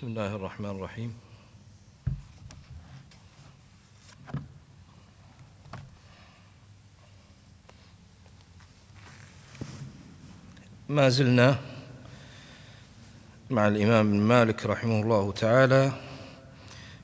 بسم الله الرحمن الرحيم. ما زلنا مع الإمام مالك رحمه الله تعالى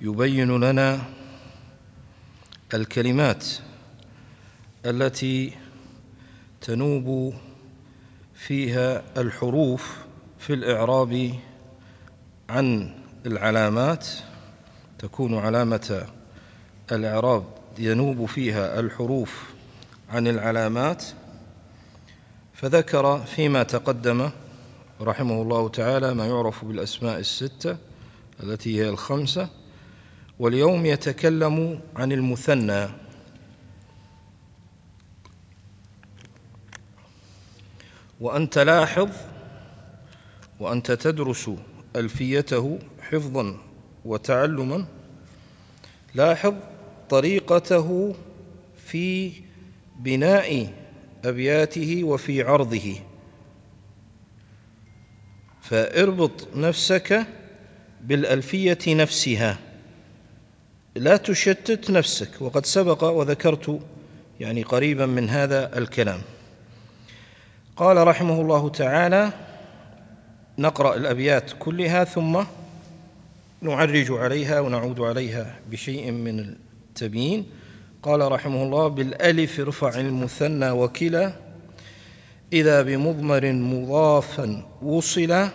يبين لنا الكلمات التي تنوب فيها الحروف في الإعراب عن العلامات تكون علامة الإعراب ينوب فيها الحروف عن العلامات فذكر فيما تقدم رحمه الله تعالى ما يعرف بالأسماء الستة التي هي الخمسة واليوم يتكلم عن المثنى. وأنت لاحظ وأنت تدرس ألفيته حفظا وتعلما لاحظ طريقته في بناء أبياته وفي عرضه. فاربط نفسك بالألفية نفسها. لا تشتت نفسك وقد سبق وذكرت يعني قريبا من هذا الكلام. قال رحمه الله تعالى نقرأ الأبيات كلها ثم نعرج عليها ونعود عليها بشيء من التبيين. قال رحمه الله بالألف ارفع المثنى وكلا إذا بمضمر مضافا وصلا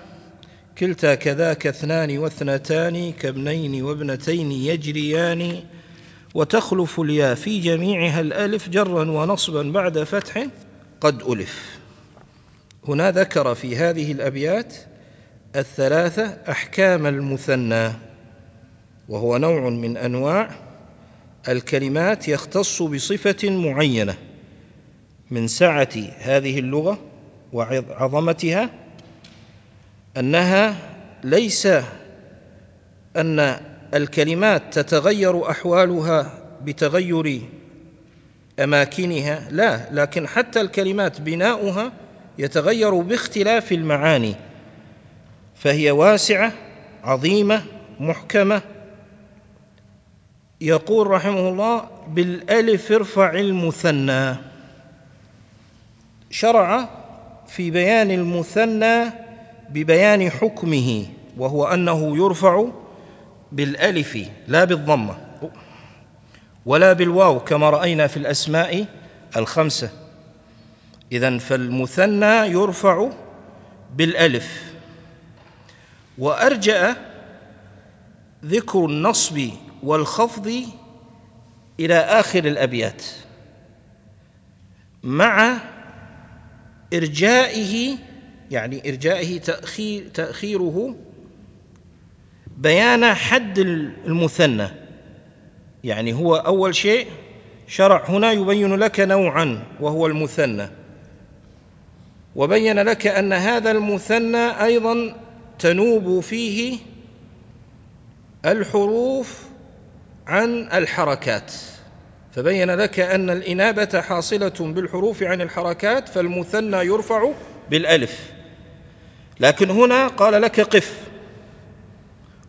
كلتا كذاك اثنان واثنتان كابنين وابنتين يجريان وتخلف الياء في جميعها الألف جرا ونصبا بعد فتح قد ألف. هنا ذكر في هذه الأبيات الثلاثة أحكام المثنى وهو نوع من أنواع الكلمات يختص بصفة معينة من سعة هذه اللغة وعظمتها أنها ليس أن الكلمات تتغير أحوالها بتغير أماكنها لا لكن حتى الكلمات بناؤها يتغير باختلاف المعاني. فهي واسعة عظيمة محكمة. يقول رحمه الله بالألف ارفع المثنى. شرع في بيان المثنى ببيان حكمه وهو أنه يرفع بالألف لا بالضمة ولا بالواو كما رأينا في الأسماء الخمسة. إذا فالمثنى يرفع بالألف. وأرجأ ذكر النصب والخفض إلى آخر الأبيات مع إرجائه يعني إرجائه تأخير تأخيره بيان حد المثنى. يعني هو أول شيء شرع هنا يبين لك نوعا وهو المثنى وبين لك أن هذا المثنى أيضا تنوب فيه الحروف عن الحركات. فبين لك أن الإنابة حاصلة بالحروف عن الحركات فالمثنى يرفع بالألف. لكن هنا قال لك قف.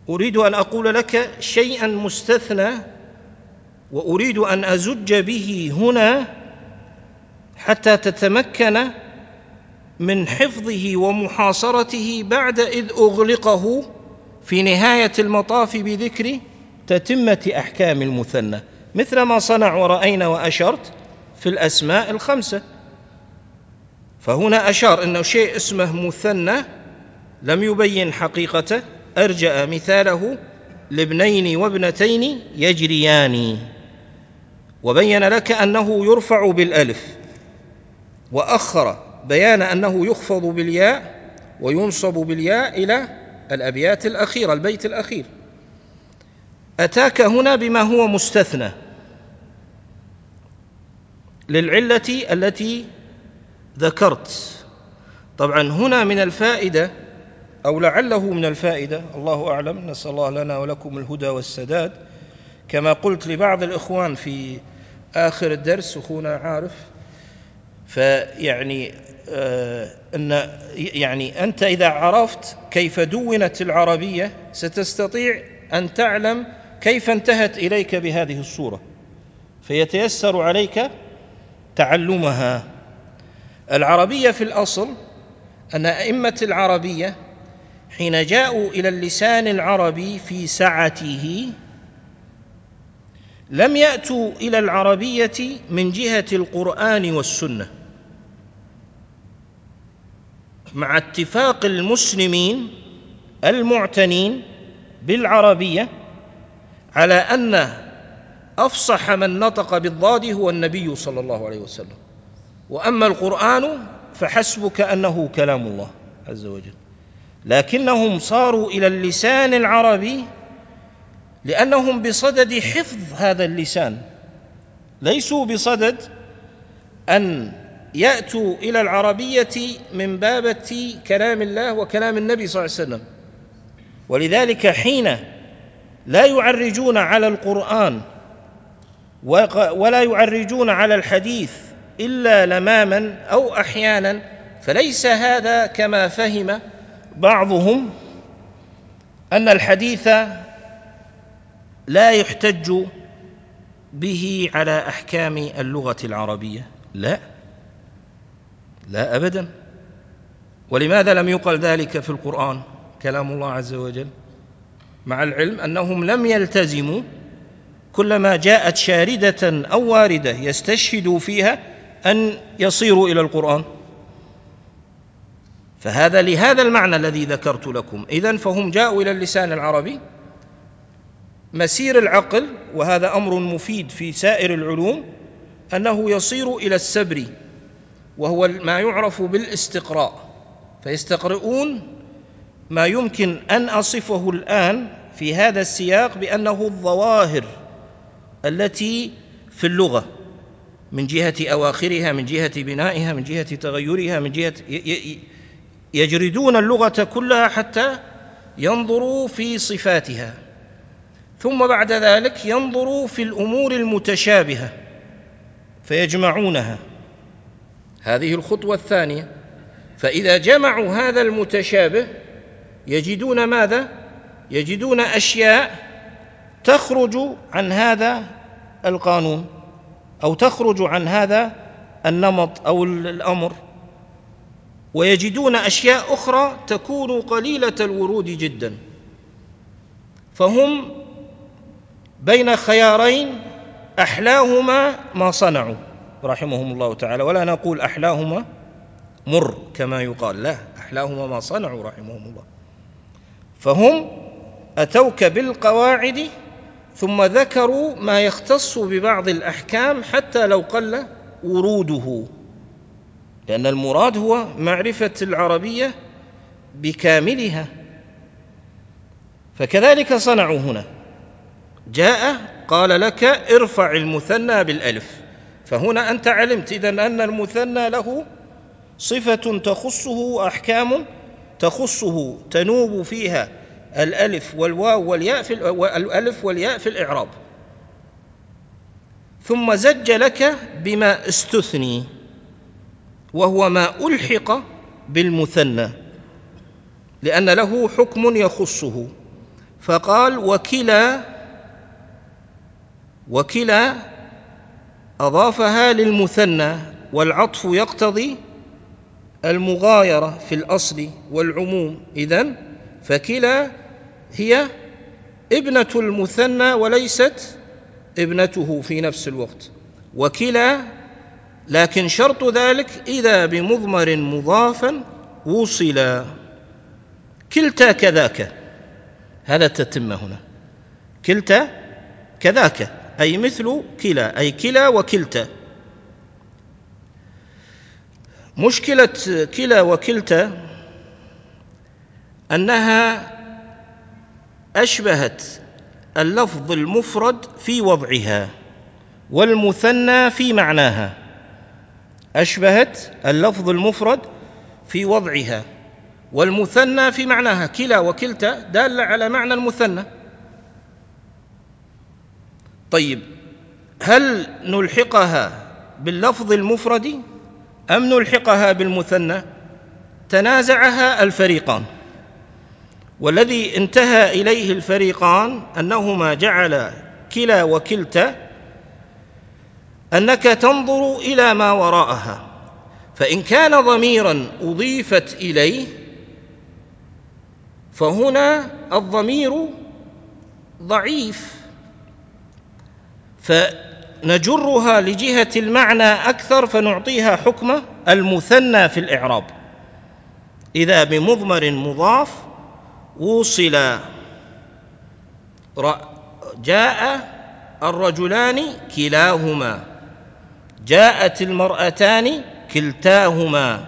أريد أن أقول لك شيئا مستثنى وأريد أن أزج به هنا حتى تتمكن من حفظه ومحاصرته بعد إذ أغلقه في نهاية المطاف بذكر تتمة أحكام المثنى. مثل ما صنع ورأينا وأشرت في الأسماء الخمسة. فهنا أشار أنه شيء اسمه مثنى لم يبين حقيقته. أرجأ مثاله لابنين وابنتين يجريان. وبين لك أنه يرفع بالألف. وأخر بيان أنه يخفض بالياء وينصب بالياء إلى الأبيات الأخيرة البيت الأخير. أتاك هنا بما هو مستثنى للعلة التي ذكرت. طبعا هنا من الفائدة أو لعله من الفائدة الله أعلم نسأل الله لنا ولكم الهدى والسداد. كما قلت لبعض الإخوان في آخر الدرس أخونا عارف فيعني آه إن يعني أنت إذا عرفت كيف دونت العربية ستستطيع أن تعلم كيف انتهت إليك بهذه الصورة. فيتيسر عليك تعلمها. العربية في الأصل أن أئمة العربية حين جاءوا إلى اللسان العربي في سعته لم يأتوا إلى العربية من جهة القرآن والسنة. مع اتفاق المسلمين المعتنين بالعربية على أن أفصح من نطق بالضاد هو النبي صلى الله عليه وسلم. وأما القرآن فحسبك أنه كلام الله عز وجل. لكنهم صاروا إلى اللسان العربي لأنهم بصدد حفظ هذا اللسان. ليسوا بصدد أن يأتوا إلى العربية من بابه كلام الله وكلام النبي صلى الله عليه وسلم. ولذلك حين لا يعرجون على القرآن ولا يعرجون على الحديث إلا لماما أو أحيانا فليس هذا كما فهم بعضهم أن الحديث لا يحتج به على أحكام اللغة العربية. لا. لا ابدا. ولماذا لم يقل ذلك في القرآن كلام الله عز وجل؟ مع العلم أنهم لم يلتزموا كلما جاءت شاردة أو واردة يستشهدوا فيها أن يصيروا إلى القرآن. فهذا لهذا المعنى الذي ذكرت لكم. اذا فهم جاءوا إلى اللسان العربي مسير العقل وهذا أمر مفيد في سائر العلوم أنه يصير إلى السبر وهو ما يعرف بالاستقراء. فيستقرؤون ما يمكن أن أصفه الآن في هذا السياق بأنه الظواهر التي في اللغة من جهة أواخرها من جهة بنائها من جهة تغيرها من جهة يجردون اللغة كلها حتى ينظروا في صفاتها. ثم بعد ذلك ينظروا في الأمور المتشابهة فيجمعونها. هذه الخطوة الثانية. فإذا جمعوا هذا المتشابه يجدون ماذا؟ يجدون أشياء تخرج عن هذا القانون أو تخرج عن هذا النمط أو الأمر. ويجدون أشياء أخرى تكون قليلة الورود جدا. فهم بين خيارين أحلاهما ما صنعوا. رحمهم الله تعالى. ولا نقول أحلاهما مر كما يقال. لا أحلاهما ما صنعوا رحمهم الله فهم أتوك بالقواعد ثم ذكروا ما يختص ببعض الأحكام حتى لو قل وروده. لأن المراد هو معرفة العربية بكاملها. فكذلك صنعوا هنا. جاء قال لك ارفع المثنى بالألف. فهنا أنت علمت اذا أن المثنى له صفة تخصه احكام تخصه تنوب فيها الألف والواو والياء في الألف والياء في الإعراب. ثم زج لك بما استثني وهو ما ألحق بالمثنى لأن له حكم يخصه. فقال وكلا وكلا أضافها للمثنى والعطف يقتضي المغايرة في الأصل والعموم. إذن فكلا هي ابنة المثنى وليست ابنته في نفس الوقت. وكلا لكن شرط ذلك إذا بمضمر مضافا وصلا. كلتا كذاك. هذا التتمة هنا. كلتا كذاك. أي مثل كلا أي كلا وكلتا. مشكلة كلا وكلتا أنها أشبهت اللفظ المفرد في وضعها والمثنى في معناها. أشبهت اللفظ المفرد في وضعها والمثنى في معناها. كلا وكلتا دالة على معنى المثنى. طيب هل نلحقها باللفظ المفرد أم نلحقها بالمثنى؟ تنازعها الفريقان. والذي انتهى إليه الفريقان أنهما جعل كلا وكلتا أنك تنظر إلى ما وراءها فإن كان ضميرا أضيفت إليه فهنا الضمير ضعيف. فنجرها لجهة المعنى أكثر فنعطيها حكم المثنى في الإعراب. إذا بمضمر مضاف وصل جاء الرجلان كلاهما جاءت المرأتان كلتاهما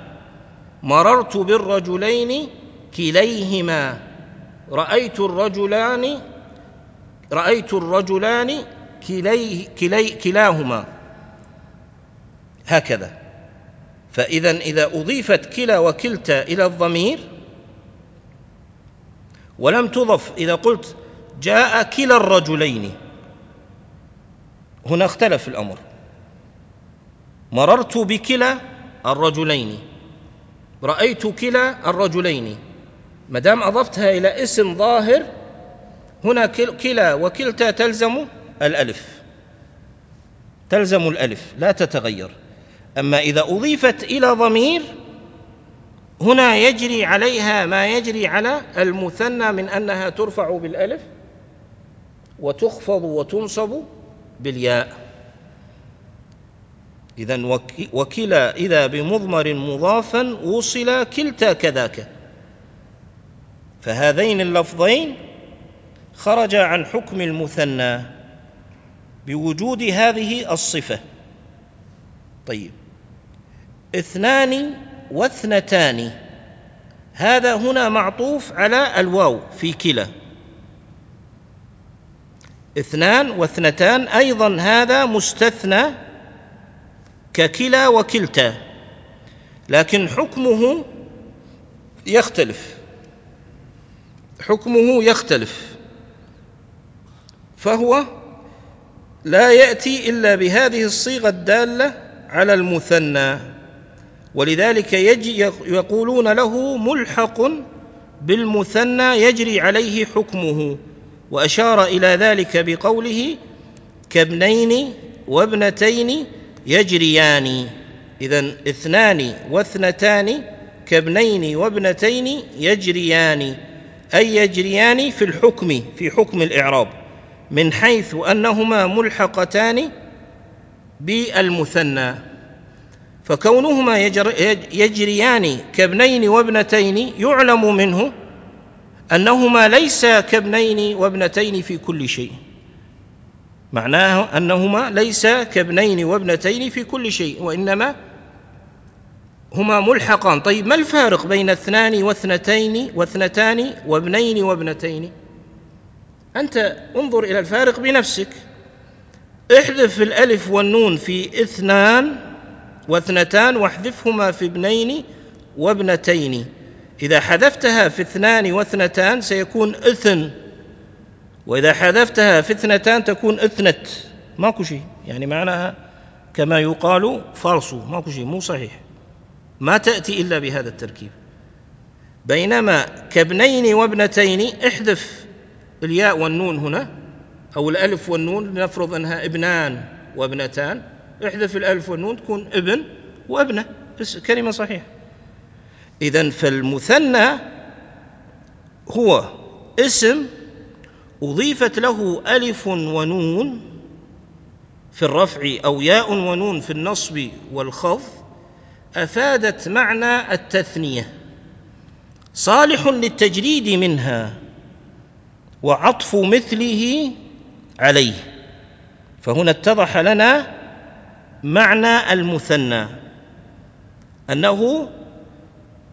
مررت بالرجلين كليهما رأيت الرجلان رأيت الرجلان كلي كلي كلاهما. هكذا. فإذا إذا أضيفت كلا وكلتا إلى الضمير ولم تضف إذا قلت جاء كلا الرجلين. هنا اختلف الأمر. مررت بكلا الرجلين. رأيت كلا الرجلين. ما دام أضفتها إلى اسم ظاهر هنا كلا وكلتا تلزم الألف. تلزم الألف لا تتغير. أما إذا أضيفت إلى ضمير هنا يجري عليها ما يجري على المثنى من أنها ترفع بالألف وتخفض وتنصب بالياء. إذا وكلا إذا بمضمر مضافا وصل كلتا كذاك. فهذين اللفظين خرجا عن حكم المثنى. بوجود هذه الصفة. طيب. اثنان واثنتان. هذا هنا معطوف على الواو في كلا. اثنان واثنتان أيضا هذا مستثنى ككلا وكلتا. لكن حكمه يختلف. حكمه يختلف. فهو لا يأتي إلا بهذه الصيغة الدالة على المثنى. ولذلك يجي يقولون له ملحق بالمثنى يجري عليه حكمه وأشار إلى ذلك بقوله كابنين وابنتين يجريان. اذا اثنان واثنتان كابنين وابنتين يجريان أي يجريان في الحكم في حكم الإعراب. من حيث أنهما ملحقتان بالمثنى فكونهما يجريان كابنين وابنتين يعلم منه أنهما ليس كابنين وابنتين في كل شيء. معناه أنهما ليس كابنين وابنتين في كل شيء وإنما هما ملحقان. طيب ما الفارق بين اثنان واثنتين واثنتان وابنين وابنتين؟ أنت انظر إلى الفارق بنفسك. احذف الألف والنون في اثنان واثنتان واحذفهما في ابنين وابنتين. إذا حذفتها في اثنان واثنتان سيكون إثن. وإذا حذفتها في اثنتان تكون إثنت. ماكو شيء. يعني معناها كما يقال فالصو ماكو شيء. مو صحيح. ما تأتي إلا بهذا التركيب. بينما كابنين وابنتين احذف الياء والنون هنا أو الألف والنون لنفرض أنها ابنان وابنتان. احذف الألف والنون تكون ابن وابنة بس كلمة صحيحة. إذا فالمثنى هو اسم أضيفت له ألف ونون في الرفع أو ياء ونون في النصب والخفض أفادت معنى التثنية. صالح للتجريد منها. وعطف مثله عليه. فهنا اتضح لنا معنى المثنى. أنه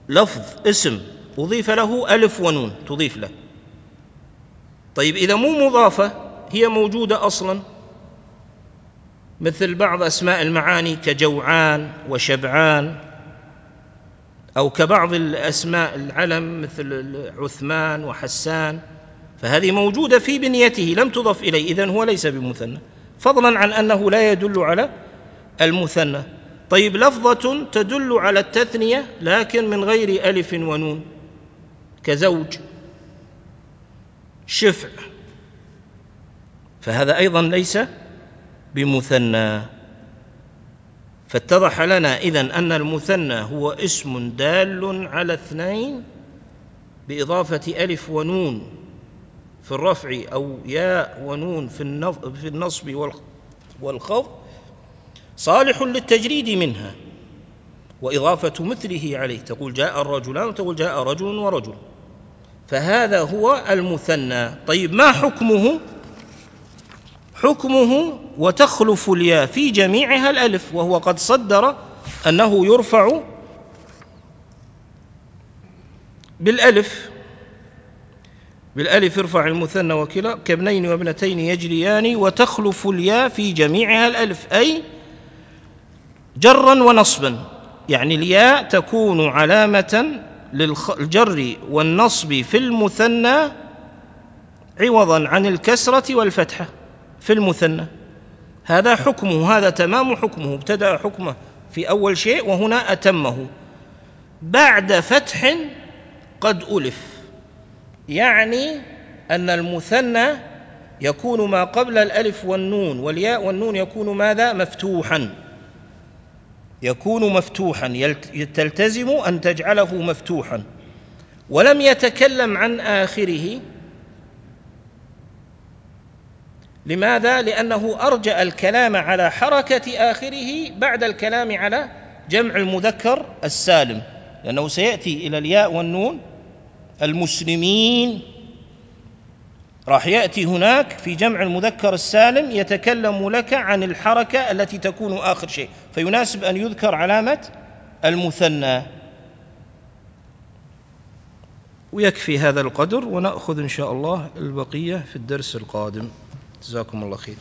لفظ اسم أضيف له ألف ونون تضيف له. طيب إذا مو مضافة هي موجودة أصلا. مثل بعض أسماء المعاني كجوعان وشبعان أو كبعض الأسماء العلم مثل عثمان وحسان. فهذه موجودة في بنيته لم تضف إليه إذن هو ليس بمثنى. فضلا عن أنه لا يدل على المثنى. طيب لفظة تدل على التثنية لكن من غير ألف ونون. كزوج. شفع. فهذا أيضا ليس بمثنى. فاتضح لنا إذن أن المثنى هو اسم دال على اثنين بإضافة ألف ونون. في الرفع أو ياء ونون في النصب والخفض صالح للتجريد منها وإضافة مثله عليه. تقول جاء الرجلان وتقول جاء رجل ورجل. فهذا هو المثنى. طيب ما حكمه؟ حكمه وتخلف الياء في جميعها الألف وهو قد صدر أنه يرفع بالألف. بالألف ارفع المثنى وكلا كابنين وابنتين يجريان وتخلف الياء في جميعها الألف أي جرا ونصبا. يعني الياء تكون علامة للجر والنصب في المثنى عوضا عن الكسرة والفتحة في المثنى. هذا حكمه هذا تمام حكمه ابتدأ حكمه في أول شيء وهنا أتمه. بعد فتح قد ألف. يعني أن المثنى يكون ما قبل الألف والنون والياء والنون يكون ماذا؟ مفتوحا. يكون مفتوحا. تلتزم أن تجعله مفتوحا. ولم يتكلم عن آخره. لماذا؟ لأنه أرجأ الكلام على حركة آخره بعد الكلام على جمع المذكر السالم. لأنه سيأتي إلى الياء والنون المسلمين راح يأتي هناك في جمع المذكر السالم يتكلم لك عن الحركة التي تكون آخر شيء فيناسب أن يذكر علامة المثنى. ويكفي هذا القدر ونأخذ إن شاء الله البقية في الدرس القادم. جزاكم الله خير.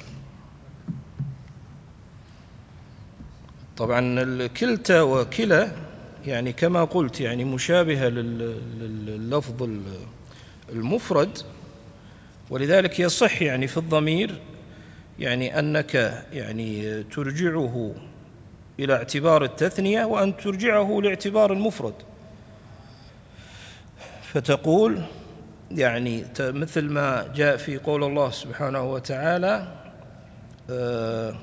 طبعا كلتا وكلا يعني كما قلت يعني مشابهة لللفظ المفرد ولذلك يصح يعني في الضمير يعني أنك يعني ترجعه إلى اعتبار التثنية وأن ترجعه لاعتبار المفرد. فتقول يعني مثل ما جاء في قول الله سبحانه وتعالى آه،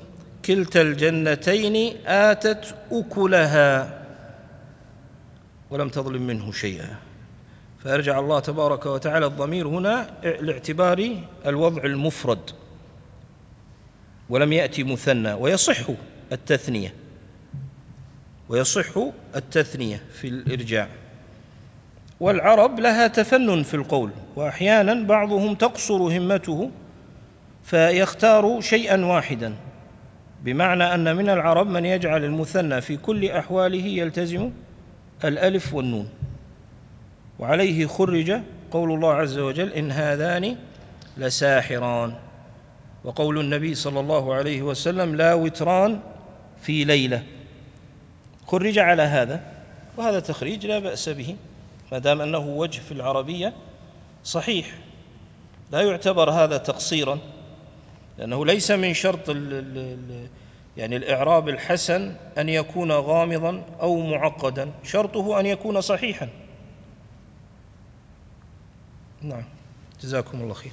كلتا الجنتين آتت أكلها. ولم تظلم منه شيئا. فيرجع الله تبارك وتعالى الضمير هنا لاعتبار الوضع المفرد. ولم يأتي مثنى ويصح التثنية. ويصح التثنية في الإرجاع. والعرب لها تفنن في القول وأحيانا بعضهم تقصر همته فيختار شيئا واحدا. بمعنى أن من العرب من يجعل المثنى في كل أحواله يلتزم الألف والنون. وعليه خرج قول الله عز وجل إن هذان لساحران. وقول النبي صلى الله عليه وسلم لا وتران في ليلة. خرج على هذا وهذا تخريج لا بأس به ما دام أنه وجه في العربية صحيح. لا يعتبر هذا تقصيرا لأنه ليس من شرط يعني الإعراب الحسن أن يكون غامضا أو معقدا شرطه أن يكون صحيحا. نعم. جزاكم الله خير.